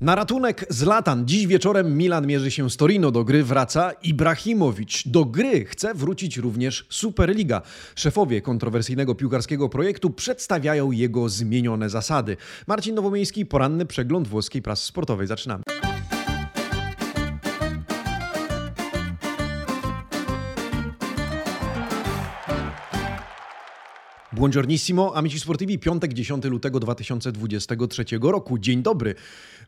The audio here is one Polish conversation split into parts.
Na ratunek Zlatan. Dziś wieczorem Milan mierzy się z Torino. Do gry wraca Ibrahimowicz. Do gry chce wrócić również Superliga. Szefowie kontrowersyjnego piłkarskiego projektu przedstawiają jego zmienione zasady. Marcin Nowomiejski, poranny przegląd włoskiej prasy sportowej. Zaczynamy. Buongiornissimo, amici sportivi, piątek 10 lutego 2023 roku. Dzień dobry.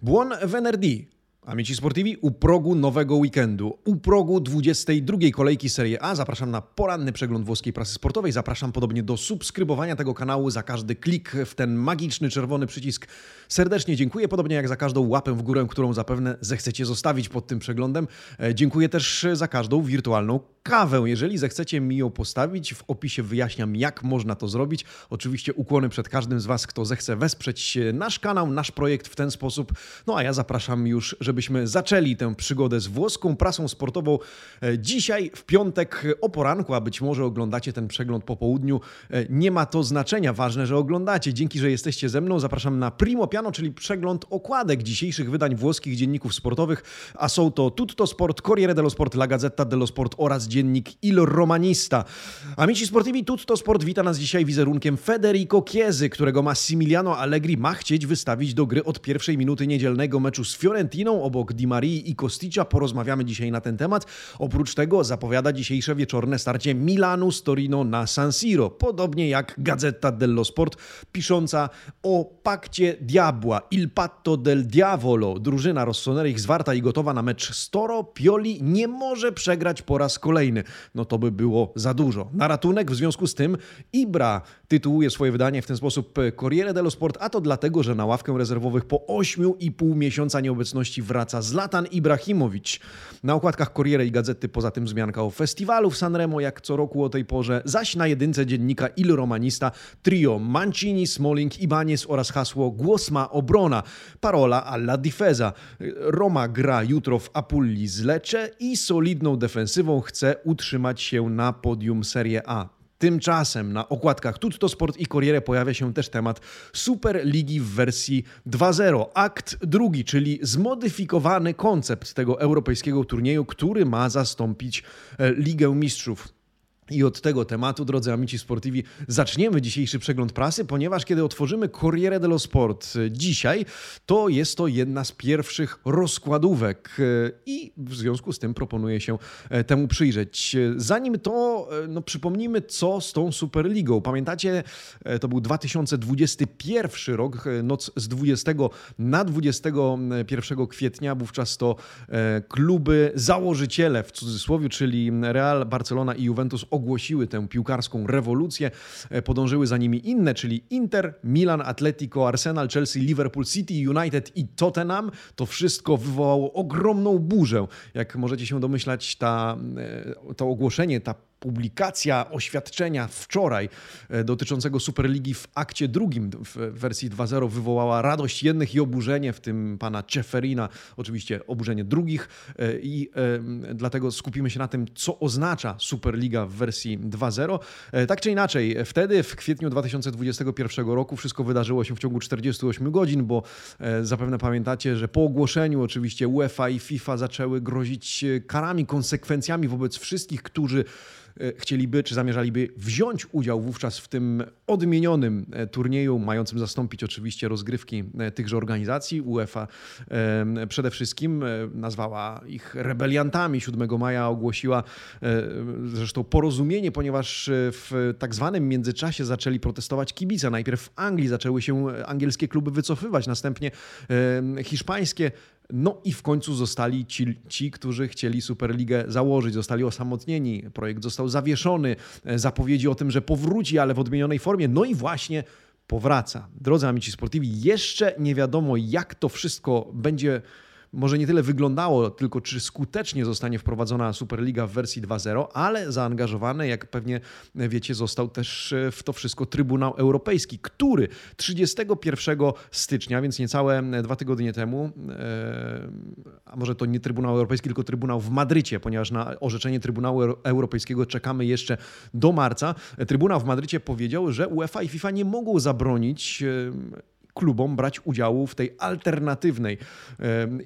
Buon venerdì. Amici sportivi, u progu nowego weekendu, u progu 22 kolejki Serie A zapraszam na poranny przegląd włoskiej prasy sportowej. Zapraszam podobnie do subskrybowania tego kanału za każdy klik w ten magiczny czerwony przycisk. Serdecznie dziękuję, podobnie jak za każdą łapę w górę, którą zapewne zechcecie zostawić pod tym przeglądem. E, dziękuję też za każdą wirtualną kawę. Jeżeli zechcecie mi ją postawić, w opisie wyjaśniam, jak można to zrobić. Oczywiście ukłony przed każdym z Was, kto zechce wesprzeć nasz kanał, nasz projekt w ten sposób. No a ja zapraszam już, żebyśmy zaczęli tę przygodę z włoską prasą sportową e, dzisiaj w piątek o poranku, a być może oglądacie ten przegląd po południu. E, nie ma to znaczenia, ważne, że oglądacie. Dzięki, że jesteście ze mną. Zapraszam na Primo Piano, czyli przegląd okładek dzisiejszych wydań włoskich dzienników sportowych, a są to Tutto Sport, Corriere dello Sport, La Gazzetta dello Sport oraz dziennik Il Romanista. Amici Sportivi, Tutto Sport wita nas dzisiaj wizerunkiem Federico Chiesy, którego Massimiliano Allegri ma chcieć wystawić do gry od pierwszej minuty niedzielnego meczu z Fiorentiną obok Di Marii i Kosticcia. Porozmawiamy dzisiaj na ten temat. Oprócz tego zapowiada dzisiejsze wieczorne starcie Milanu z Torino na San Siro. Podobnie jak Gazzetta dello Sport, pisząca o pakcie Diabła, Il Patto del Diavolo. Drużyna Rossoneri zwarta i gotowa na mecz z Toro, Pioli nie może przegrać po raz kolejny. No to by było za dużo. Na ratunek w związku z tym Ibra tytułuje swoje wydanie w ten sposób Corriere dello Sport, a to dlatego, że na ławkę rezerwowych po 8,5 miesiąca nieobecności wraca Zlatan Ibrahimowicz. Na okładkach Corriere i Gazety poza tym wzmianka o festiwalu w Sanremo, jak co roku o tej porze, zaś na jedynce dziennika Il Romanista trio Mancini, Smalling, Ibanez oraz hasło Głos ma obrona. Parola alla difesa. Roma gra jutro w Apulli z Lecce i solidną defensywą chce utrzymać się na podium Serie A. Tymczasem na okładkach Tutto Sport i Corriere pojawia się też temat Superligi w wersji 2.0. Akt drugi, czyli zmodyfikowany koncept tego europejskiego turnieju, który ma zastąpić e, Ligę Mistrzów. I od tego tematu, drodzy amici sportivi, zaczniemy dzisiejszy przegląd prasy, ponieważ kiedy otworzymy Corriere dello Sport dzisiaj, to jest to jedna z pierwszych rozkładówek i w związku z tym proponuję się e, temu przyjrzeć. Zanim to, e, no, przypomnijmy, co z tą Superligą. Pamiętacie, e, to był 2021 rok, noc z 20 na 21 kwietnia, wówczas to kluby założyciele, w cudzysłowie, czyli Real, Barcelona i Juventus ogłosiły tę piłkarską rewolucję. E, podążyły za nimi inne, czyli Inter, Milan, Atletico, Arsenal, Chelsea, Liverpool City, United i Tottenham. To wszystko wywołało ogromną burzę. Jak możecie się domyślać, ta, e, to ogłoszenie, ta publikacja oświadczenia wczoraj e, dotyczącego Superligi w akcie drugim w wersji 2.0 wywołała radość jednych i oburzenie, w tym pana Ceferina, oczywiście oburzenie drugich e, i e, dlatego skupimy się na tym, co oznacza Superliga w wersji 2.0. Tak czy inaczej, wtedy w kwietniu 2021 roku wszystko wydarzyło się w ciągu 48 godzin, bo zapewne pamiętacie, że po ogłoszeniu oczywiście UEFA i FIFA zaczęły grozić karami, konsekwencjami wobec wszystkich, którzy E, chcieliby czy zamierzaliby wziąć udział wówczas w tym odmienionym e, turnieju, mającym zastąpić oczywiście rozgrywki e, tychże organizacji. UEFA przede wszystkim nazwała ich rebeliantami. 7 maja ogłosiła zresztą porozumienie, ponieważ w tak zwanym międzyczasie zaczęli protestować kibice. Najpierw w Anglii zaczęły się angielskie kluby wycofywać, następnie hiszpańskie. No i w końcu zostali ci, ci, którzy chcieli Superligę założyć, zostali osamotnieni. Projekt został zawieszony, e, zapowiedzi o tym, że powróci, ale w odmienionej formie. No i właśnie powraca. Drodzy amici sportivi, jeszcze nie wiadomo, jak to wszystko będzie może nie tyle wyglądało, tylko czy skutecznie zostanie wprowadzona Superliga w wersji 2.0, ale zaangażowany, jak pewnie wiecie, został też e, w to wszystko Trybunał Europejski, który 31 stycznia, więc niecałe dwa tygodnie temu, e, a może to nie Trybunał Europejski, tylko Trybunał w Madrycie, ponieważ na orzeczenie Trybunału Europejskiego czekamy jeszcze do marca. Trybunał w Madrycie powiedział, że UEFA i FIFA nie mogą zabronić e, klubom brać udziału w tej alternatywnej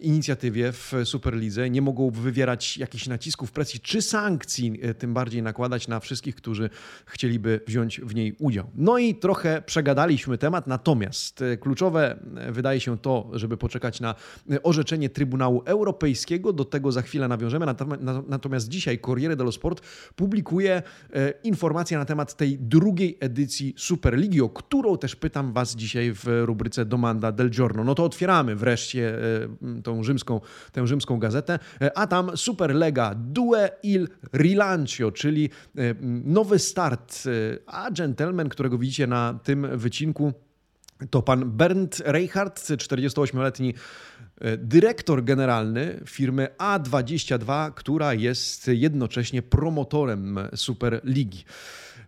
inicjatywie w Superlidze. Nie mogą wywierać jakichś nacisków, presji czy sankcji, e, tym bardziej nakładać na wszystkich, którzy chcieliby wziąć w niej udział. No i trochę przegadaliśmy temat, natomiast e, kluczowe e, wydaje się to, żeby poczekać na orzeczenie Trybunału Europejskiego. Do tego za chwilę nawiążemy. Natomiast dzisiaj Corriere dello Sport publikuje informacje na temat tej drugiej edycji Superligi, o którą też pytam Was dzisiaj w rubryce Domanda del Giorno. No to otwieramy wreszcie tą rzymską, tę rzymską gazetę, a tam Superlega Due il Rilancio, czyli nowy start, a gentleman, którego widzicie na tym wycinku, to pan Bernd Reichardt, 48-letni e, dyrektor generalny firmy A22, która jest jednocześnie promotorem Superligi.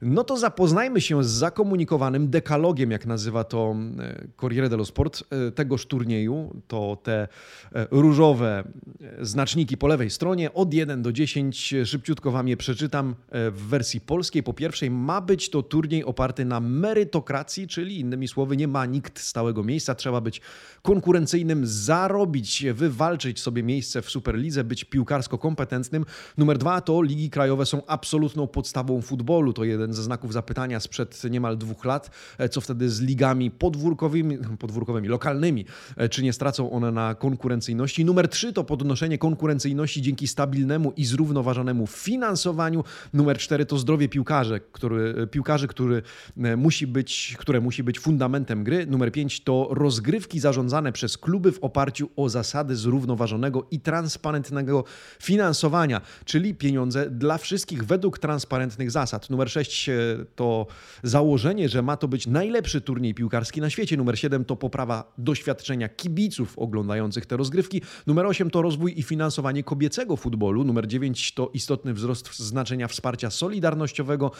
No to zapoznajmy się z zakomunikowanym dekalogiem, jak nazywa to e, Corriere dello Sport, e, tegoż turnieju. To te e, różowe znaczniki po lewej stronie, od 1 do 10. Szybciutko Wam je przeczytam w wersji polskiej. Po pierwszej ma być to turniej oparty na merytokracji, czyli innymi słowy nie ma nikt stałego miejsca. Trzeba być konkurencyjnym, zarobić, wywalczyć sobie miejsce w Superlidze, być piłkarsko kompetentnym. Numer dwa to ligi krajowe są absolutną podstawą futbolu. To jeden ze znaków zapytania sprzed niemal dwóch lat, e, co wtedy z ligami podwórkowymi, podwórkowymi lokalnymi, e, czy nie stracą one na konkurencyjności. Numer trzy to podnoszenie konkurencyjności dzięki stabilnemu i zrównoważonemu finansowaniu. Numer cztery to zdrowie piłkarzy, który, e, piłkarzy, który musi być, które musi być fundamentem gry. Numer pięć to rozgrywki zarządzane przez kluby w oparciu o zasady zrównoważonego i transparentnego finansowania, czyli pieniądze dla wszystkich według transparentnych zasad. Numer sześć to założenie, że ma to być najlepszy turniej piłkarski na świecie. Numer 7 to poprawa doświadczenia kibiców oglądających te rozgrywki. Numer 8 to rozwój i finansowanie kobiecego futbolu. Numer 9 to istotny wzrost znaczenia wsparcia solidarnościowego.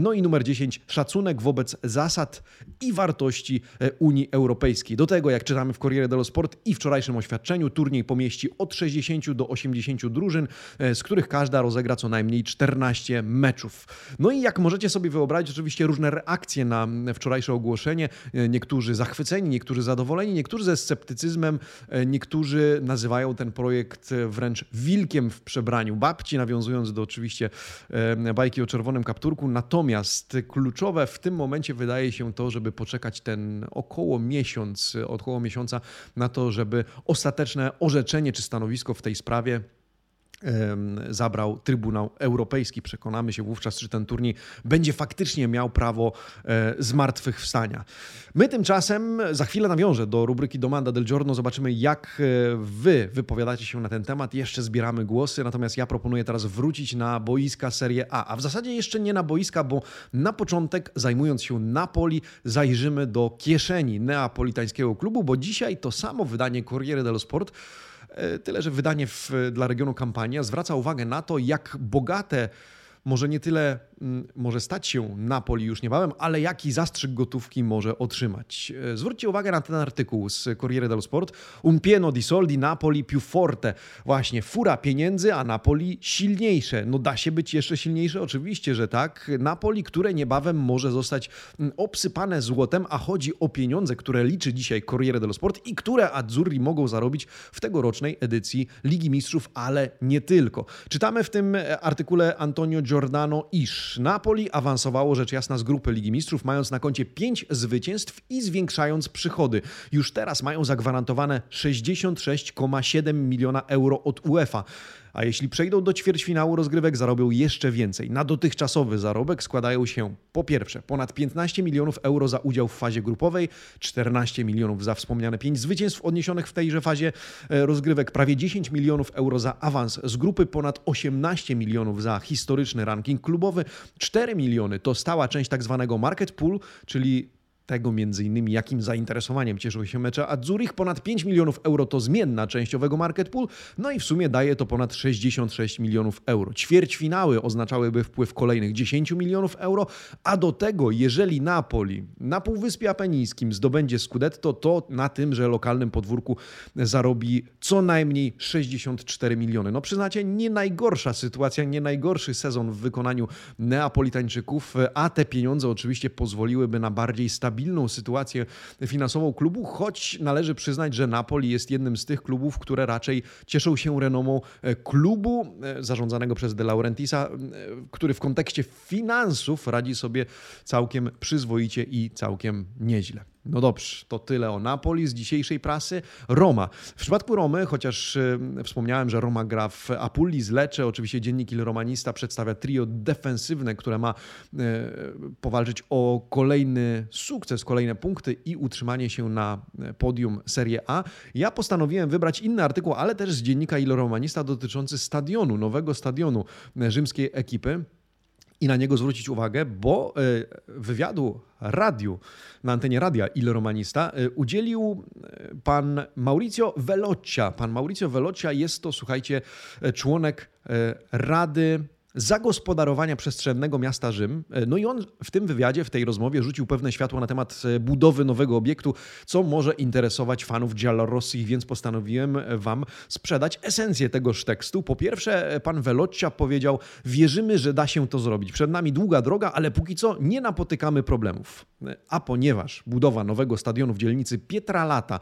No i numer 10 szacunek wobec zasad i wartości e, Unii Europejskiej. Do tego, jak czytamy w Corriere dello Sport i wczorajszym oświadczeniu, turniej pomieści od 60 do 80 drużyn, e, z których każda rozegra co najmniej 14 meczów. No i jak jak możecie sobie wyobrazić, oczywiście różne reakcje na wczorajsze ogłoszenie. E, niektórzy zachwyceni, niektórzy zadowoleni, niektórzy ze sceptycyzmem, e, niektórzy nazywają ten projekt e, wręcz wilkiem w przebraniu babci, nawiązując do oczywiście bajki o czerwonym kapturku. Natomiast kluczowe w tym momencie wydaje się to, żeby poczekać ten około miesiąc, około miesiąca na to, żeby ostateczne orzeczenie czy stanowisko w tej sprawie zabrał Trybunał Europejski. Przekonamy się wówczas, czy ten turniej będzie faktycznie miał prawo e, zmartwychwstania. My tymczasem za chwilę nawiążę do rubryki Domanda del Giorno. Zobaczymy, jak e, wy wypowiadacie się na ten temat. Jeszcze zbieramy głosy, natomiast ja proponuję teraz wrócić na boiska Serie A. A w zasadzie jeszcze nie na boiska, bo na początek, zajmując się Napoli, zajrzymy do kieszeni neapolitańskiego klubu, bo dzisiaj to samo wydanie Corriere dello Sport tyle, że wydanie w, dla regionu Kampania zwraca uwagę na to, jak bogate może nie tyle może stać się Napoli już niebawem, ale jaki zastrzyk gotówki może otrzymać. E, zwróćcie uwagę na ten artykuł z Corriere dello Sport. Un pieno di soldi, Napoli più forte. Właśnie, fura pieniędzy, a Napoli silniejsze. No da się być jeszcze silniejsze? Oczywiście, że tak. Napoli, które niebawem może zostać obsypane złotem, a chodzi o pieniądze, które liczy dzisiaj Corriere dello Sport i które Azzurri mogą zarobić w tegorocznej edycji Ligi Mistrzów, ale nie tylko. Czytamy w tym e, artykule Antonio Giordano iż Napoli awansowało rzecz jasna z grupy Ligi Mistrzów, mając na koncie 5 zwycięstw i zwiększając przychody. Już teraz mają zagwarantowane 66,7 miliona euro od UEFA a jeśli przejdą do ćwierćfinału rozgrywek, zarobią jeszcze więcej. Na dotychczasowy zarobek składają się po pierwsze ponad 15 milionów euro za udział w fazie grupowej, 14 milionów za wspomniane 5 zwycięstw odniesionych w tejże fazie e, rozgrywek, prawie 10 milionów euro za awans z grupy, ponad 18 milionów za historyczny ranking klubowy, 4 miliony to stała część tak zwanego market pool, czyli tego między innymi, jakim zainteresowaniem cieszył się mecze a Zurich. Ponad 5 milionów euro to zmienna częściowego market pool, no i w sumie daje to ponad 66 milionów euro. Ćwierćfinały oznaczałyby wpływ kolejnych 10 milionów euro, a do tego, jeżeli Napoli na Półwyspie Apenińskim zdobędzie Scudetto, to na tymże lokalnym podwórku zarobi co najmniej 64 miliony. No przyznacie, nie najgorsza sytuacja, nie najgorszy sezon w wykonaniu Neapolitańczyków, a te pieniądze oczywiście pozwoliłyby na bardziej stabilne stabilną sytuację finansową klubu, choć należy przyznać, że Napoli jest jednym z tych klubów, które raczej cieszą się renomą klubu zarządzanego przez De Laurentisa, który w kontekście finansów radzi sobie całkiem przyzwoicie i całkiem nieźle. No dobrze, to tyle o Napoli z dzisiejszej prasy. Roma. W przypadku Romy, chociaż y, wspomniałem, że Roma gra w Apulli z Lecce, oczywiście dziennik Il Romanista przedstawia trio defensywne, które ma y, powalczyć o kolejny sukces, kolejne punkty i utrzymanie się na podium Serie A. Ja postanowiłem wybrać inny artykuł, ale też z dziennika Il Romanista dotyczący stadionu, nowego stadionu rzymskiej ekipy i na niego zwrócić uwagę, bo e, wywiadu radiu, na antenie radia Il Romanista e, udzielił e, pan Mauricio Veloccia. Pan Mauricio Veloccia jest to, słuchajcie, członek Rady zagospodarowania przestrzennego miasta Rzym. No i on w tym wywiadzie, w tej rozmowie rzucił pewne światło na temat e, budowy nowego obiektu, co może interesować fanów Giallorossi, więc postanowiłem wam sprzedać esencję tegoż tekstu. Po pierwsze, e, pan Veloccia powiedział, wierzymy, że da się to zrobić. Przed nami długa droga, ale póki co nie napotykamy problemów. E, a ponieważ budowa nowego stadionu w dzielnicy Pietralata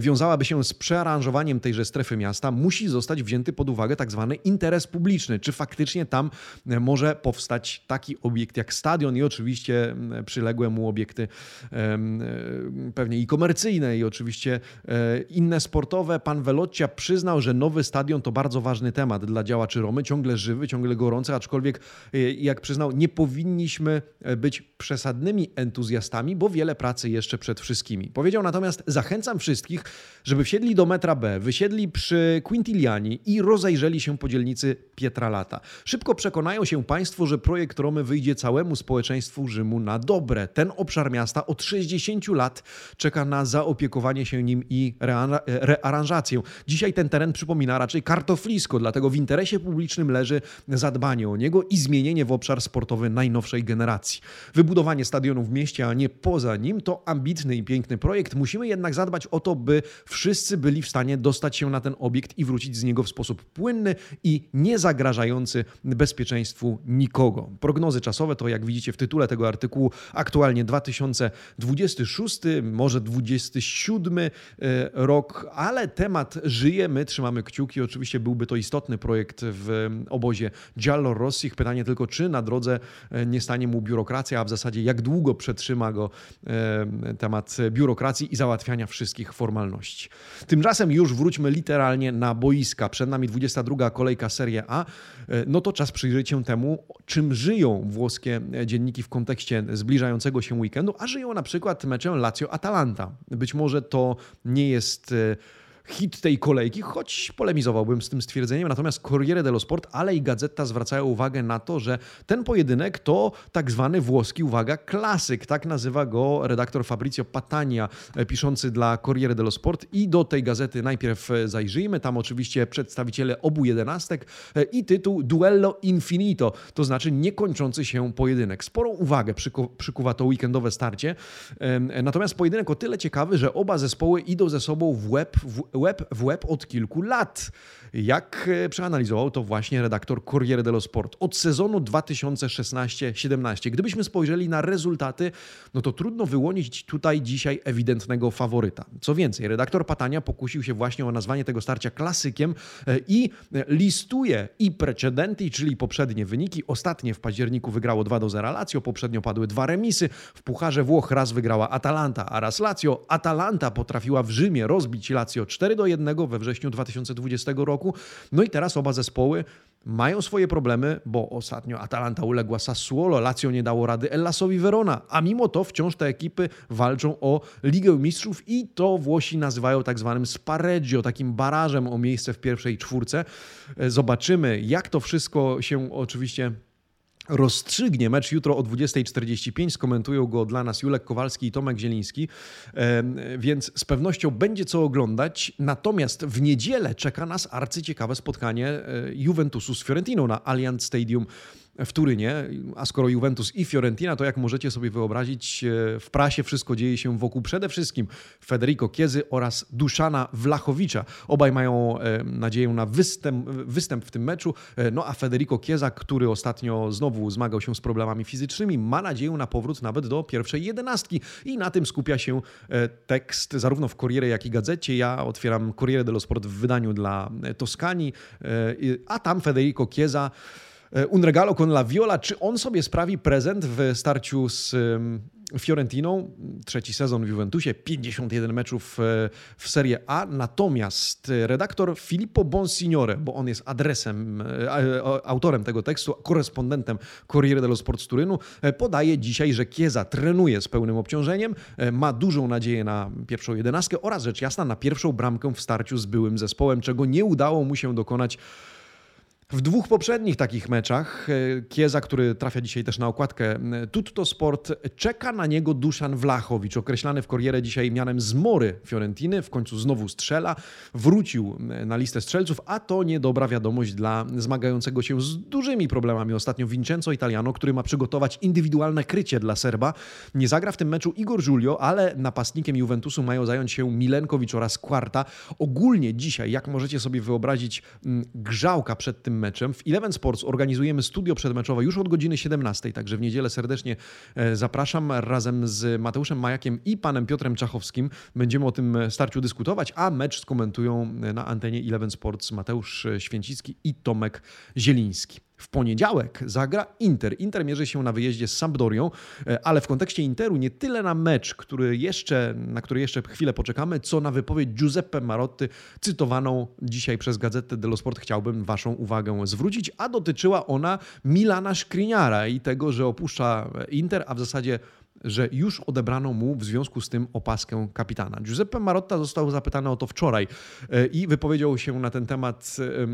wiązałaby się z przearanżowaniem tejże strefy miasta, musi zostać wzięty pod uwagę tak zwany interes publiczny. Czy faktycznie tam tam e, może powstać taki obiekt jak stadion i oczywiście przyległe mu obiekty e, pewnie i komercyjne i oczywiście e, inne sportowe. Pan Veloccia przyznał, że nowy stadion to bardzo ważny temat dla działaczy Romy, ciągle żywy, ciągle gorący, aczkolwiek jak przyznał, nie powinniśmy być przesadnymi entuzjastami, bo wiele pracy jeszcze przed wszystkimi. Powiedział natomiast, zachęcam wszystkich, żeby wsiedli do metra B, wysiedli przy Quintiliani i rozejrzeli się po dzielnicy Pietralata. Szybko Szybko przekonają się Państwo, że projekt Romy wyjdzie całemu społeczeństwu Rzymu na dobre. Ten obszar miasta od 60 lat czeka na zaopiekowanie się nim i rearanżację. Dzisiaj ten teren przypomina raczej kartoflisko, dlatego w interesie publicznym leży zadbanie o niego i zmienienie w obszar sportowy najnowszej generacji. Wybudowanie stadionu w mieście, a nie poza nim to ambitny i piękny projekt. Musimy jednak zadbać o to, by wszyscy byli w stanie dostać się na ten obiekt i wrócić z niego w sposób płynny i niezagrażający bezpieczeństwu nikogo. Prognozy czasowe to, jak widzicie w tytule tego artykułu, aktualnie 2026, może 27 e, rok, ale temat żyje, my trzymamy kciuki. Oczywiście byłby to istotny projekt w obozie Giallo Rossich. Pytanie tylko, czy na drodze e, nie stanie mu biurokracja, a w zasadzie jak długo przetrzyma go e, temat biurokracji i załatwiania wszystkich formalności. Tymczasem już wróćmy literalnie na boiska. Przed nami 22 kolejka Serie A. No to czas czas przyjrzeć się temu, czym żyją włoskie dzienniki w kontekście zbliżającego się weekendu, a żyją na przykład meczem Lazio-Atalanta. Być może to nie jest e, hit tej kolejki, choć polemizowałbym z tym stwierdzeniem. Natomiast Corriere dello Sport, ale i Gazeta zwracają uwagę na to, że ten pojedynek to tak zwany włoski, uwaga, klasyk. Tak nazywa go redaktor Fabrizio Patania, e, piszący dla Corriere dello Sport. I do tej gazety najpierw e, zajrzyjmy. Tam oczywiście przedstawiciele obu jedenastek e, i tytuł Duello Infinito, to znaczy niekończący się pojedynek. Sporą uwagę przyku przykuwa to weekendowe starcie. Natomiast pojedynek o tyle ciekawy, że oba zespoły idą ze sobą w łeb, w łeb w łeb od kilku lat. Jak e, przeanalizował to właśnie redaktor Corriere dello Sport od sezonu 2016-17. Gdybyśmy spojrzeli na rezultaty, no to trudno wyłonić tutaj dzisiaj ewidentnego faworyta. Co więcej, redaktor Patania pokusił się właśnie o nazwanie tego starcia klasykiem e, i listuje i precedenty, czyli poprzednie wyniki. Ostatnie w październiku wygrało 2 do 0 Lazio, poprzednio padły dwa remisy. W Pucharze Włoch raz wygrała Atalanta, a raz Lazio. Atalanta potrafiła w Rzymie rozbić Lazio 4 do 1 we wrześniu 2020 roku. No i teraz oba zespoły mają swoje problemy, bo ostatnio Atalanta uległa Sassuolo, Lazio nie dało rady Ellasowi Verona, a mimo to wciąż te ekipy walczą o Ligę Mistrzów i to Włosi nazywają tak zwanym spareggio, takim barażem o miejsce w pierwszej czwórce. Zobaczymy, jak to wszystko się oczywiście rozstrzygnie mecz jutro o 20.45. Skomentują go dla nas Julek Kowalski i Tomek Zieliński, więc z pewnością będzie co oglądać. Natomiast w niedzielę czeka nas arcyciekawe spotkanie e, Juventusu z Fiorentiną na Allianz Stadium w Turynie, a skoro Juventus i Fiorentina, to jak możecie sobie wyobrazić, w prasie wszystko dzieje się wokół przede wszystkim Federico Kiezy oraz Duszana Wlachowicza. Obaj mają nadzieję na występ, występ w tym meczu, no a Federico Kieza, który ostatnio znowu zmagał się z problemami fizycznymi, ma nadzieję na powrót nawet do pierwszej jedenastki i na tym skupia się tekst zarówno w Corriere, jak i Gazecie. Ja otwieram Corriere dello Sport w wydaniu dla Toskanii, a tam Federico e, un regalo con la viola. Czy on sobie sprawi prezent w starciu z Fiorentiną, trzeci sezon w Juventusie, 51 meczów e, w Serie A, natomiast redaktor Filippo Bonsignore, bo on jest adresem, e, autorem tego tekstu, korespondentem Corriere dello Sport z Turynu, podaje dzisiaj, że Chiesa trenuje z pełnym obciążeniem, ma dużą nadzieję na pierwszą jedenastkę oraz rzecz jasna na pierwszą bramkę w starciu z byłym zespołem, czego nie udało mu się dokonać w dwóch poprzednich takich meczach e, Kieza, który trafia dzisiaj też na okładkę e, Tutto Sport, czeka na niego Duszan Wlachowicz, określany w Korierę dzisiaj mianem zmory Fiorentiny, w końcu znowu strzela, wrócił e, na listę strzelców, a to niedobra wiadomość dla zmagającego się z dużymi problemami ostatnio Vincenzo Italiano, który ma przygotować indywidualne krycie dla Serba. Nie zagra w tym meczu Igor Giulio, ale napastnikiem Juventusu mają zająć się Milenkowicz oraz Quarta. Ogólnie dzisiaj, jak możecie sobie wyobrazić, grzałka przed tym meczem. W Eleven Sports organizujemy studio przedmeczowe już od godziny 17, także w niedzielę serdecznie e, zapraszam. Razem z Mateuszem Majakiem i panem Piotrem Czachowskim będziemy o tym starciu dyskutować, a mecz skomentują na antenie Eleven Sports Mateusz Święcicki i Tomek Zieliński. W poniedziałek zagra Inter. Inter mierzy się na wyjeździe z Sampdorią, e, ale w kontekście Interu nie tyle na mecz, który jeszcze, na który jeszcze chwilę poczekamy, co na wypowiedź Giuseppe Marotti, cytowaną dzisiaj przez Gazetę dello Sport, chciałbym Waszą uwagę zwrócić, a dotyczyła ona Milana Skriniara i tego, że opuszcza Inter, a w zasadzie że już odebrano mu w związku z tym opaskę kapitana. Giuseppe Marotta został zapytany o to wczoraj e, i wypowiedział się na ten temat, e,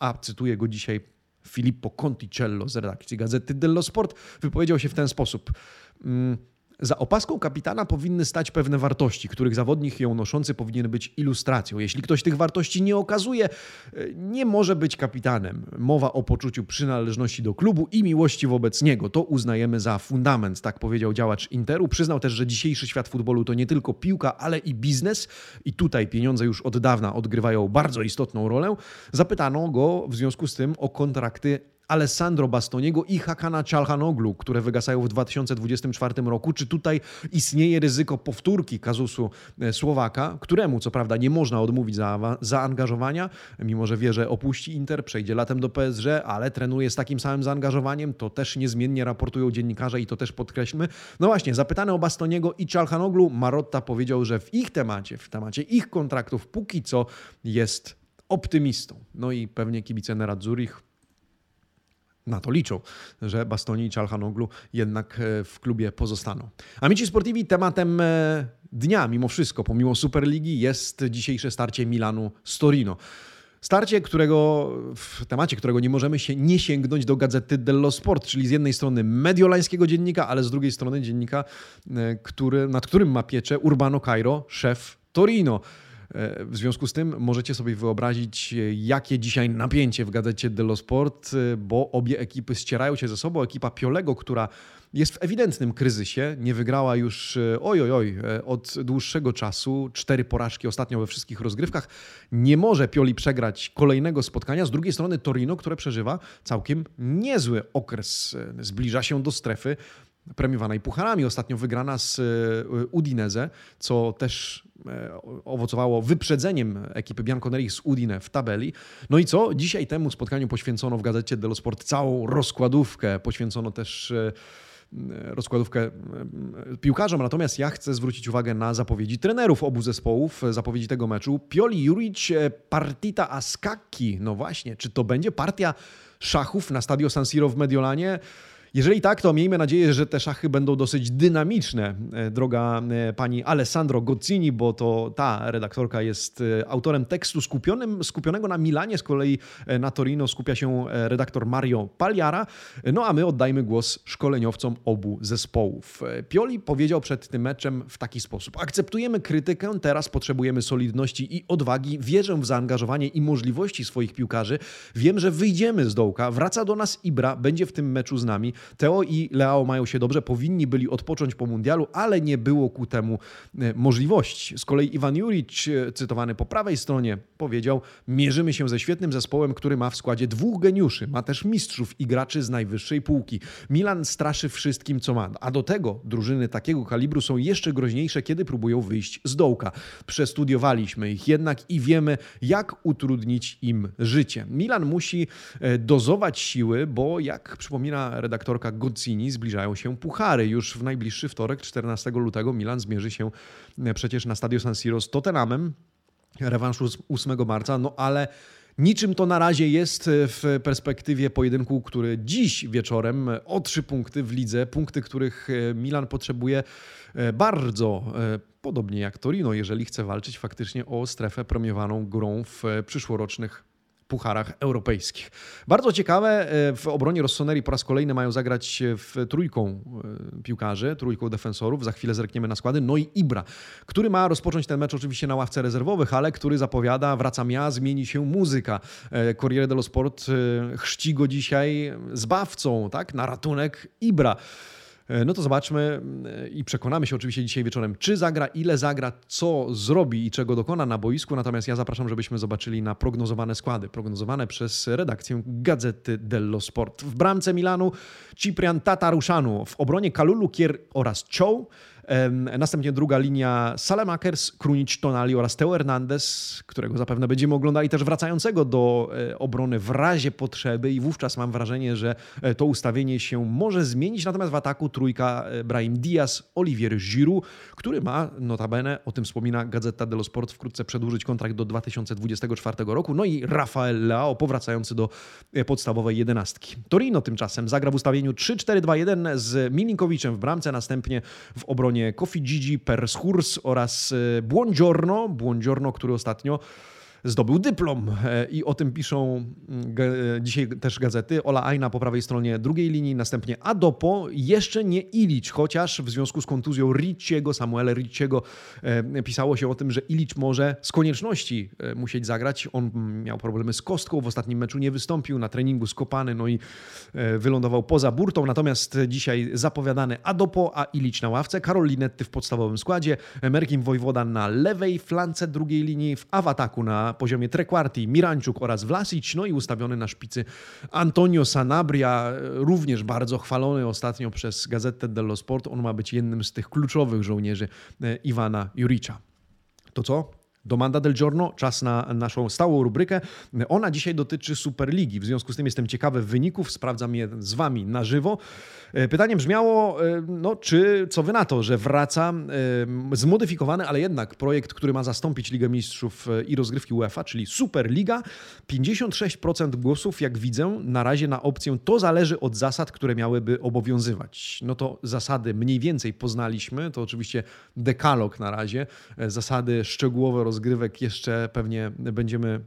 a cytuję go dzisiaj Filippo Conticello z redakcji Gazety dello Sport wypowiedział się w ten sposób. Za opaską kapitana powinny stać pewne wartości, których zawodnik ją noszący powinien być ilustracją. Jeśli ktoś tych wartości nie okazuje, e, nie może być kapitanem. Mowa o poczuciu przynależności do klubu i miłości wobec niego. To uznajemy za fundament, tak powiedział działacz Interu. Przyznał też, że dzisiejszy świat futbolu to nie tylko piłka, ale i biznes i tutaj pieniądze już od dawna odgrywają bardzo istotną rolę. Zapytano go w związku z tym o kontrakty Alessandro Bastoniego i Hakana Çalhanoglu, które wygasają w 2024 roku. Czy tutaj istnieje ryzyko powtórki kazusu e, Słowaka, któremu co prawda nie można odmówić za, zaangażowania, mimo że wie, że opuści Inter, przejdzie latem do PSG, ale trenuje z takim samym zaangażowaniem, to też niezmiennie raportują dziennikarze i to też podkreślmy. No właśnie, zapytany o Bastoniego i Çalhanoglu, Marotta powiedział, że w ich temacie, w temacie ich kontraktów póki co jest optymistą. No i pewnie kibice Nerazzurich na to liczą, że Bastoni i Czalhanoglu jednak e, w klubie pozostaną. Amici Sportivi tematem e, dnia, mimo wszystko, pomimo Superligi, jest dzisiejsze starcie Milanu z Torino. Starcie, którego, w temacie którego nie możemy się nie sięgnąć do gazety dello Sport, czyli z jednej strony mediolańskiego dziennika, ale z drugiej strony dziennika, e, który, nad którym ma pieczę Urbano Cairo, szef Torino. E, w związku z tym możecie sobie wyobrazić, e, jakie dzisiaj napięcie w gazecie dello Sport, e, bo obie ekipy ścierają się ze sobą. Ekipa Piolego, która jest w ewidentnym kryzysie, nie wygrała już oj, oj, oj, od dłuższego czasu, cztery porażki ostatnio we wszystkich rozgrywkach. Nie może Pioli przegrać kolejnego spotkania. Z drugiej strony Torino, które przeżywa całkiem niezły okres, zbliża się do strefy premiowanej pucharami. Ostatnio wygrana z Udinese, co też E, owocowało wyprzedzeniem ekipy Bianconeri z Udine w tabeli. No i co? Dzisiaj temu spotkaniu poświęcono w gazecie dello Sport całą rozkładówkę. Poświęcono też e, rozkładówkę e, piłkarzom. Natomiast ja chcę zwrócić uwagę na zapowiedzi trenerów obu zespołów, zapowiedzi tego meczu. Pioli Juric, partita a skakki. No właśnie, czy to będzie partia szachów na stadio San Siro w Mediolanie? Jeżeli tak, to miejmy nadzieję, że te szachy będą dosyć dynamiczne, e, droga e, pani Alessandro Gozzini, bo to ta redaktorka jest e, autorem tekstu skupionym, skupionego na Milanie, z kolei na Torino skupia się redaktor Mario Pagliara. No a my oddajmy głos szkoleniowcom obu zespołów. Pioli powiedział przed tym meczem w taki sposób: Akceptujemy krytykę, teraz potrzebujemy solidności i odwagi, wierzę w zaangażowanie i możliwości swoich piłkarzy. Wiem, że wyjdziemy z dołka, wraca do nas Ibra, będzie w tym meczu z nami. Teo i Leao mają się dobrze, powinni byli odpocząć po mundialu, ale nie było ku temu e, możliwości. Z kolei Iwan Juric, e, cytowany po prawej stronie, powiedział: Mierzymy się ze świetnym zespołem, który ma w składzie dwóch geniuszy, ma też mistrzów i graczy z najwyższej półki. Milan straszy wszystkim, co ma. A do tego drużyny takiego kalibru są jeszcze groźniejsze, kiedy próbują wyjść z dołka. Przestudiowaliśmy ich jednak i wiemy, jak utrudnić im życie. Milan musi e, dozować siły, bo jak przypomina redaktorka Gozzini, zbliżają się puchary. Już w najbliższy wtorek, 14 lutego, Milan zmierzy się e, przecież na Stadio San Siro z Tottenhamem. Rewanżu z 8 marca, no ale Niczym to na razie jest e, w perspektywie pojedynku, który dziś wieczorem o trzy punkty w lidze, punkty, których Milan potrzebuje bardzo, podobnie jak Torino, jeżeli chce walczyć faktycznie o strefę premiowaną grą w przyszłorocznych pucharach europejskich. Bardzo ciekawe, e, w obronie Rossoneri po raz kolejny mają zagrać w trójką e, piłkarzy, trójką defensorów. Za chwilę zerkniemy na składy. No i Ibra, który ma rozpocząć ten mecz oczywiście na ławce rezerwowych, ale który zapowiada, wracam ja, zmieni się muzyka. E, Corriere dello Sport chrzci go dzisiaj zbawcą, tak, na ratunek Ibra. E, no to zobaczmy e, i przekonamy się oczywiście dzisiaj wieczorem, czy zagra, ile zagra, co zrobi i czego dokona na boisku. Natomiast ja zapraszam, żebyśmy zobaczyli na prognozowane składy, prognozowane przez redakcję Gazety dello Sport. W bramce Milanu Ciprian Tataruszanu, w obronie Kalulu Kier oraz Chow, Następnie druga linia Salemakers, Krunic, Tonali oraz Teo Hernandez, którego zapewne będziemy oglądali też wracającego do e, obrony w razie potrzeby i wówczas mam wrażenie, że e, to ustawienie się może zmienić. Natomiast w ataku trójka e, Brahim Diaz, Olivier Giroud, który ma notabene, o tym wspomina Gazeta dello Sport, wkrótce przedłużyć kontrakt do 2024 roku. No i Rafael Leao powracający do podstawowej jedenastki. Torino tymczasem zagra w ustawieniu 3-4-2-1 z Milinkowiczem w bramce, następnie w obronie Kofi Gigi, Perskurs oraz e, Buongiorno, Buongiorno, który ostatnio zdobył dyplom e, i o tym piszą mm, e, dzisiaj też gazety. Ola Aina po prawej stronie drugiej linii, następnie Adopo, jeszcze nie Ilicz, chociaż w związku z kontuzją Ricciego, Samuela Ricciego e, pisało się o tym, że Ilicz może z konieczności musieć zagrać. On miał problemy z kostką, w ostatnim meczu nie wystąpił, na treningu skopany, no i wylądował poza burtą, natomiast dzisiaj zapowiadany Adopo, a Ilicz na ławce, Karol Linetty w podstawowym składzie, Merkim Wojwoda na lewej flance drugiej linii, w ataku na poziomie Trekwarti, Mirańczuk oraz Vlasic, no i ustawiony na szpicy Antonio Sanabria, również bardzo chwalony ostatnio przez Gazetę dello Sport. On ma być jednym z tych kluczowych żołnierzy e, Iwana Juricza. To co? Domanda del Giorno, czas na naszą stałą rubrykę. Ona dzisiaj dotyczy Superligi, w związku z tym jestem ciekawy wyników, sprawdzam je z Wami na żywo. E, pytanie brzmiało, e, no, czy co Wy na to, że wraca e, zmodyfikowany, ale jednak projekt, który ma zastąpić Ligę Mistrzów i rozgrywki UEFA, czyli Superliga. 56% głosów, jak widzę, na razie na opcję to zależy od zasad, które miałyby obowiązywać. No to zasady mniej więcej poznaliśmy, to oczywiście dekalog na razie, zasady szczegółowe rozgrywki rozgrywek jeszcze pewnie będziemy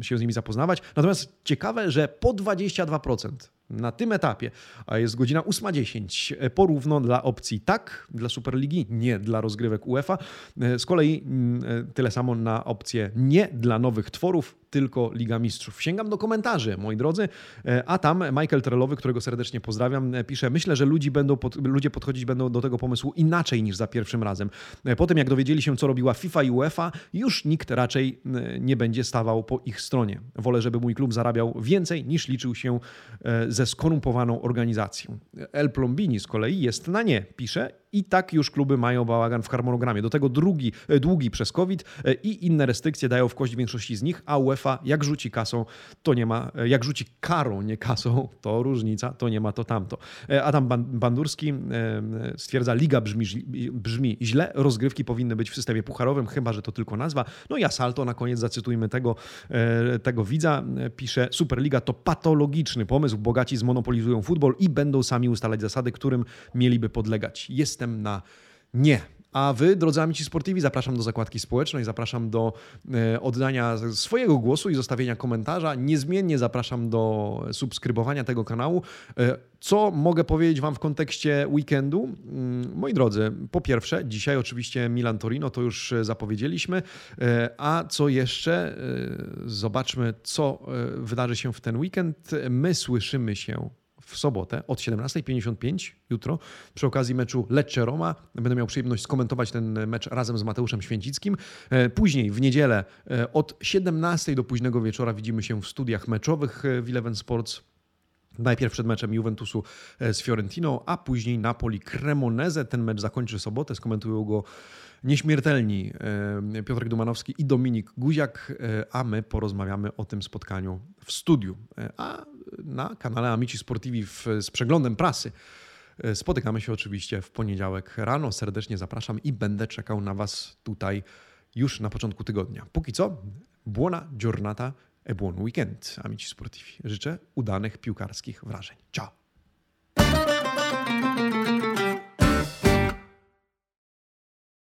się z nimi zapoznawać. Natomiast ciekawe, że po 22% na tym etapie, a jest godzina 8.10, e, porówno dla opcji tak, dla Superligi, nie dla rozgrywek UEFA. E, z kolei mm, e, tyle samo na opcję nie dla nowych tworów, tylko Liga Mistrzów. Sięgam do komentarzy, moi drodzy, a tam Michael Trelowy, którego serdecznie pozdrawiam, pisze: Myślę, że ludzi będą pod, ludzie podchodzić będą do tego pomysłu inaczej niż za pierwszym razem. Po tym, jak dowiedzieli się, co robiła FIFA i UEFA, już nikt raczej nie będzie stawał po ich stronie. Wolę, żeby mój klub zarabiał więcej niż liczył się ze skorumpowaną organizacją. El Plombini z kolei jest na nie, pisze i tak już kluby mają bałagan w harmonogramie. Do tego drugi, e, długi przez COVID e, i inne restrykcje dają w kość większości z nich, a UEFA jak rzuci kasą, to nie ma, e, jak rzuci karą, nie kasą, to różnica, to nie ma to tamto. Adam Bandurski stwierdza, liga brzmi, brzmi źle, rozgrywki powinny być w systemie pucharowym, chyba, że to tylko nazwa. No i Asalto na koniec zacytujmy tego, tego widza, pisze, Superliga to patologiczny pomysł, bogaci braci zmonopolizują futbol i będą sami ustalać zasady, którym mieliby podlegać. Jestem na nie. A wy, drodzy amici sportivi, zapraszam do zakładki społecznej, zapraszam do e, oddania swojego głosu i zostawienia komentarza. Niezmiennie zapraszam do subskrybowania tego kanału. E, co mogę powiedzieć Wam w kontekście weekendu? Mm, moi drodzy, po pierwsze, dzisiaj oczywiście Milan Torino, to już zapowiedzieliśmy. E, a co jeszcze? Zobaczmy, co wydarzy się w ten weekend. My słyszymy się w sobotę od 17.55 jutro przy okazji meczu Lecce-Roma. Będę miał przyjemność skomentować ten mecz razem z Mateuszem Święcickim. E, później w niedzielę e, od 17 do późnego wieczora widzimy się w studiach meczowych e, w Eleven Sports. Najpierw przed meczem Juventusu z Fiorentiną, a później Napoli Cremoneze. Ten mecz zakończy sobotę, skomentują go nieśmiertelni Piotrek Dumanowski i Dominik Guziak, a my porozmawiamy o tym spotkaniu w studiu. A na kanale Amici Sportivi w, z przeglądem prasy. E, spotykamy się oczywiście w poniedziałek rano. Serdecznie zapraszam i będę czekał na Was tutaj już na początku tygodnia. Póki co, buona giornata e buon weekend, Amici Sportivi. Życzę udanych piłkarskich wrażeń. Ciao!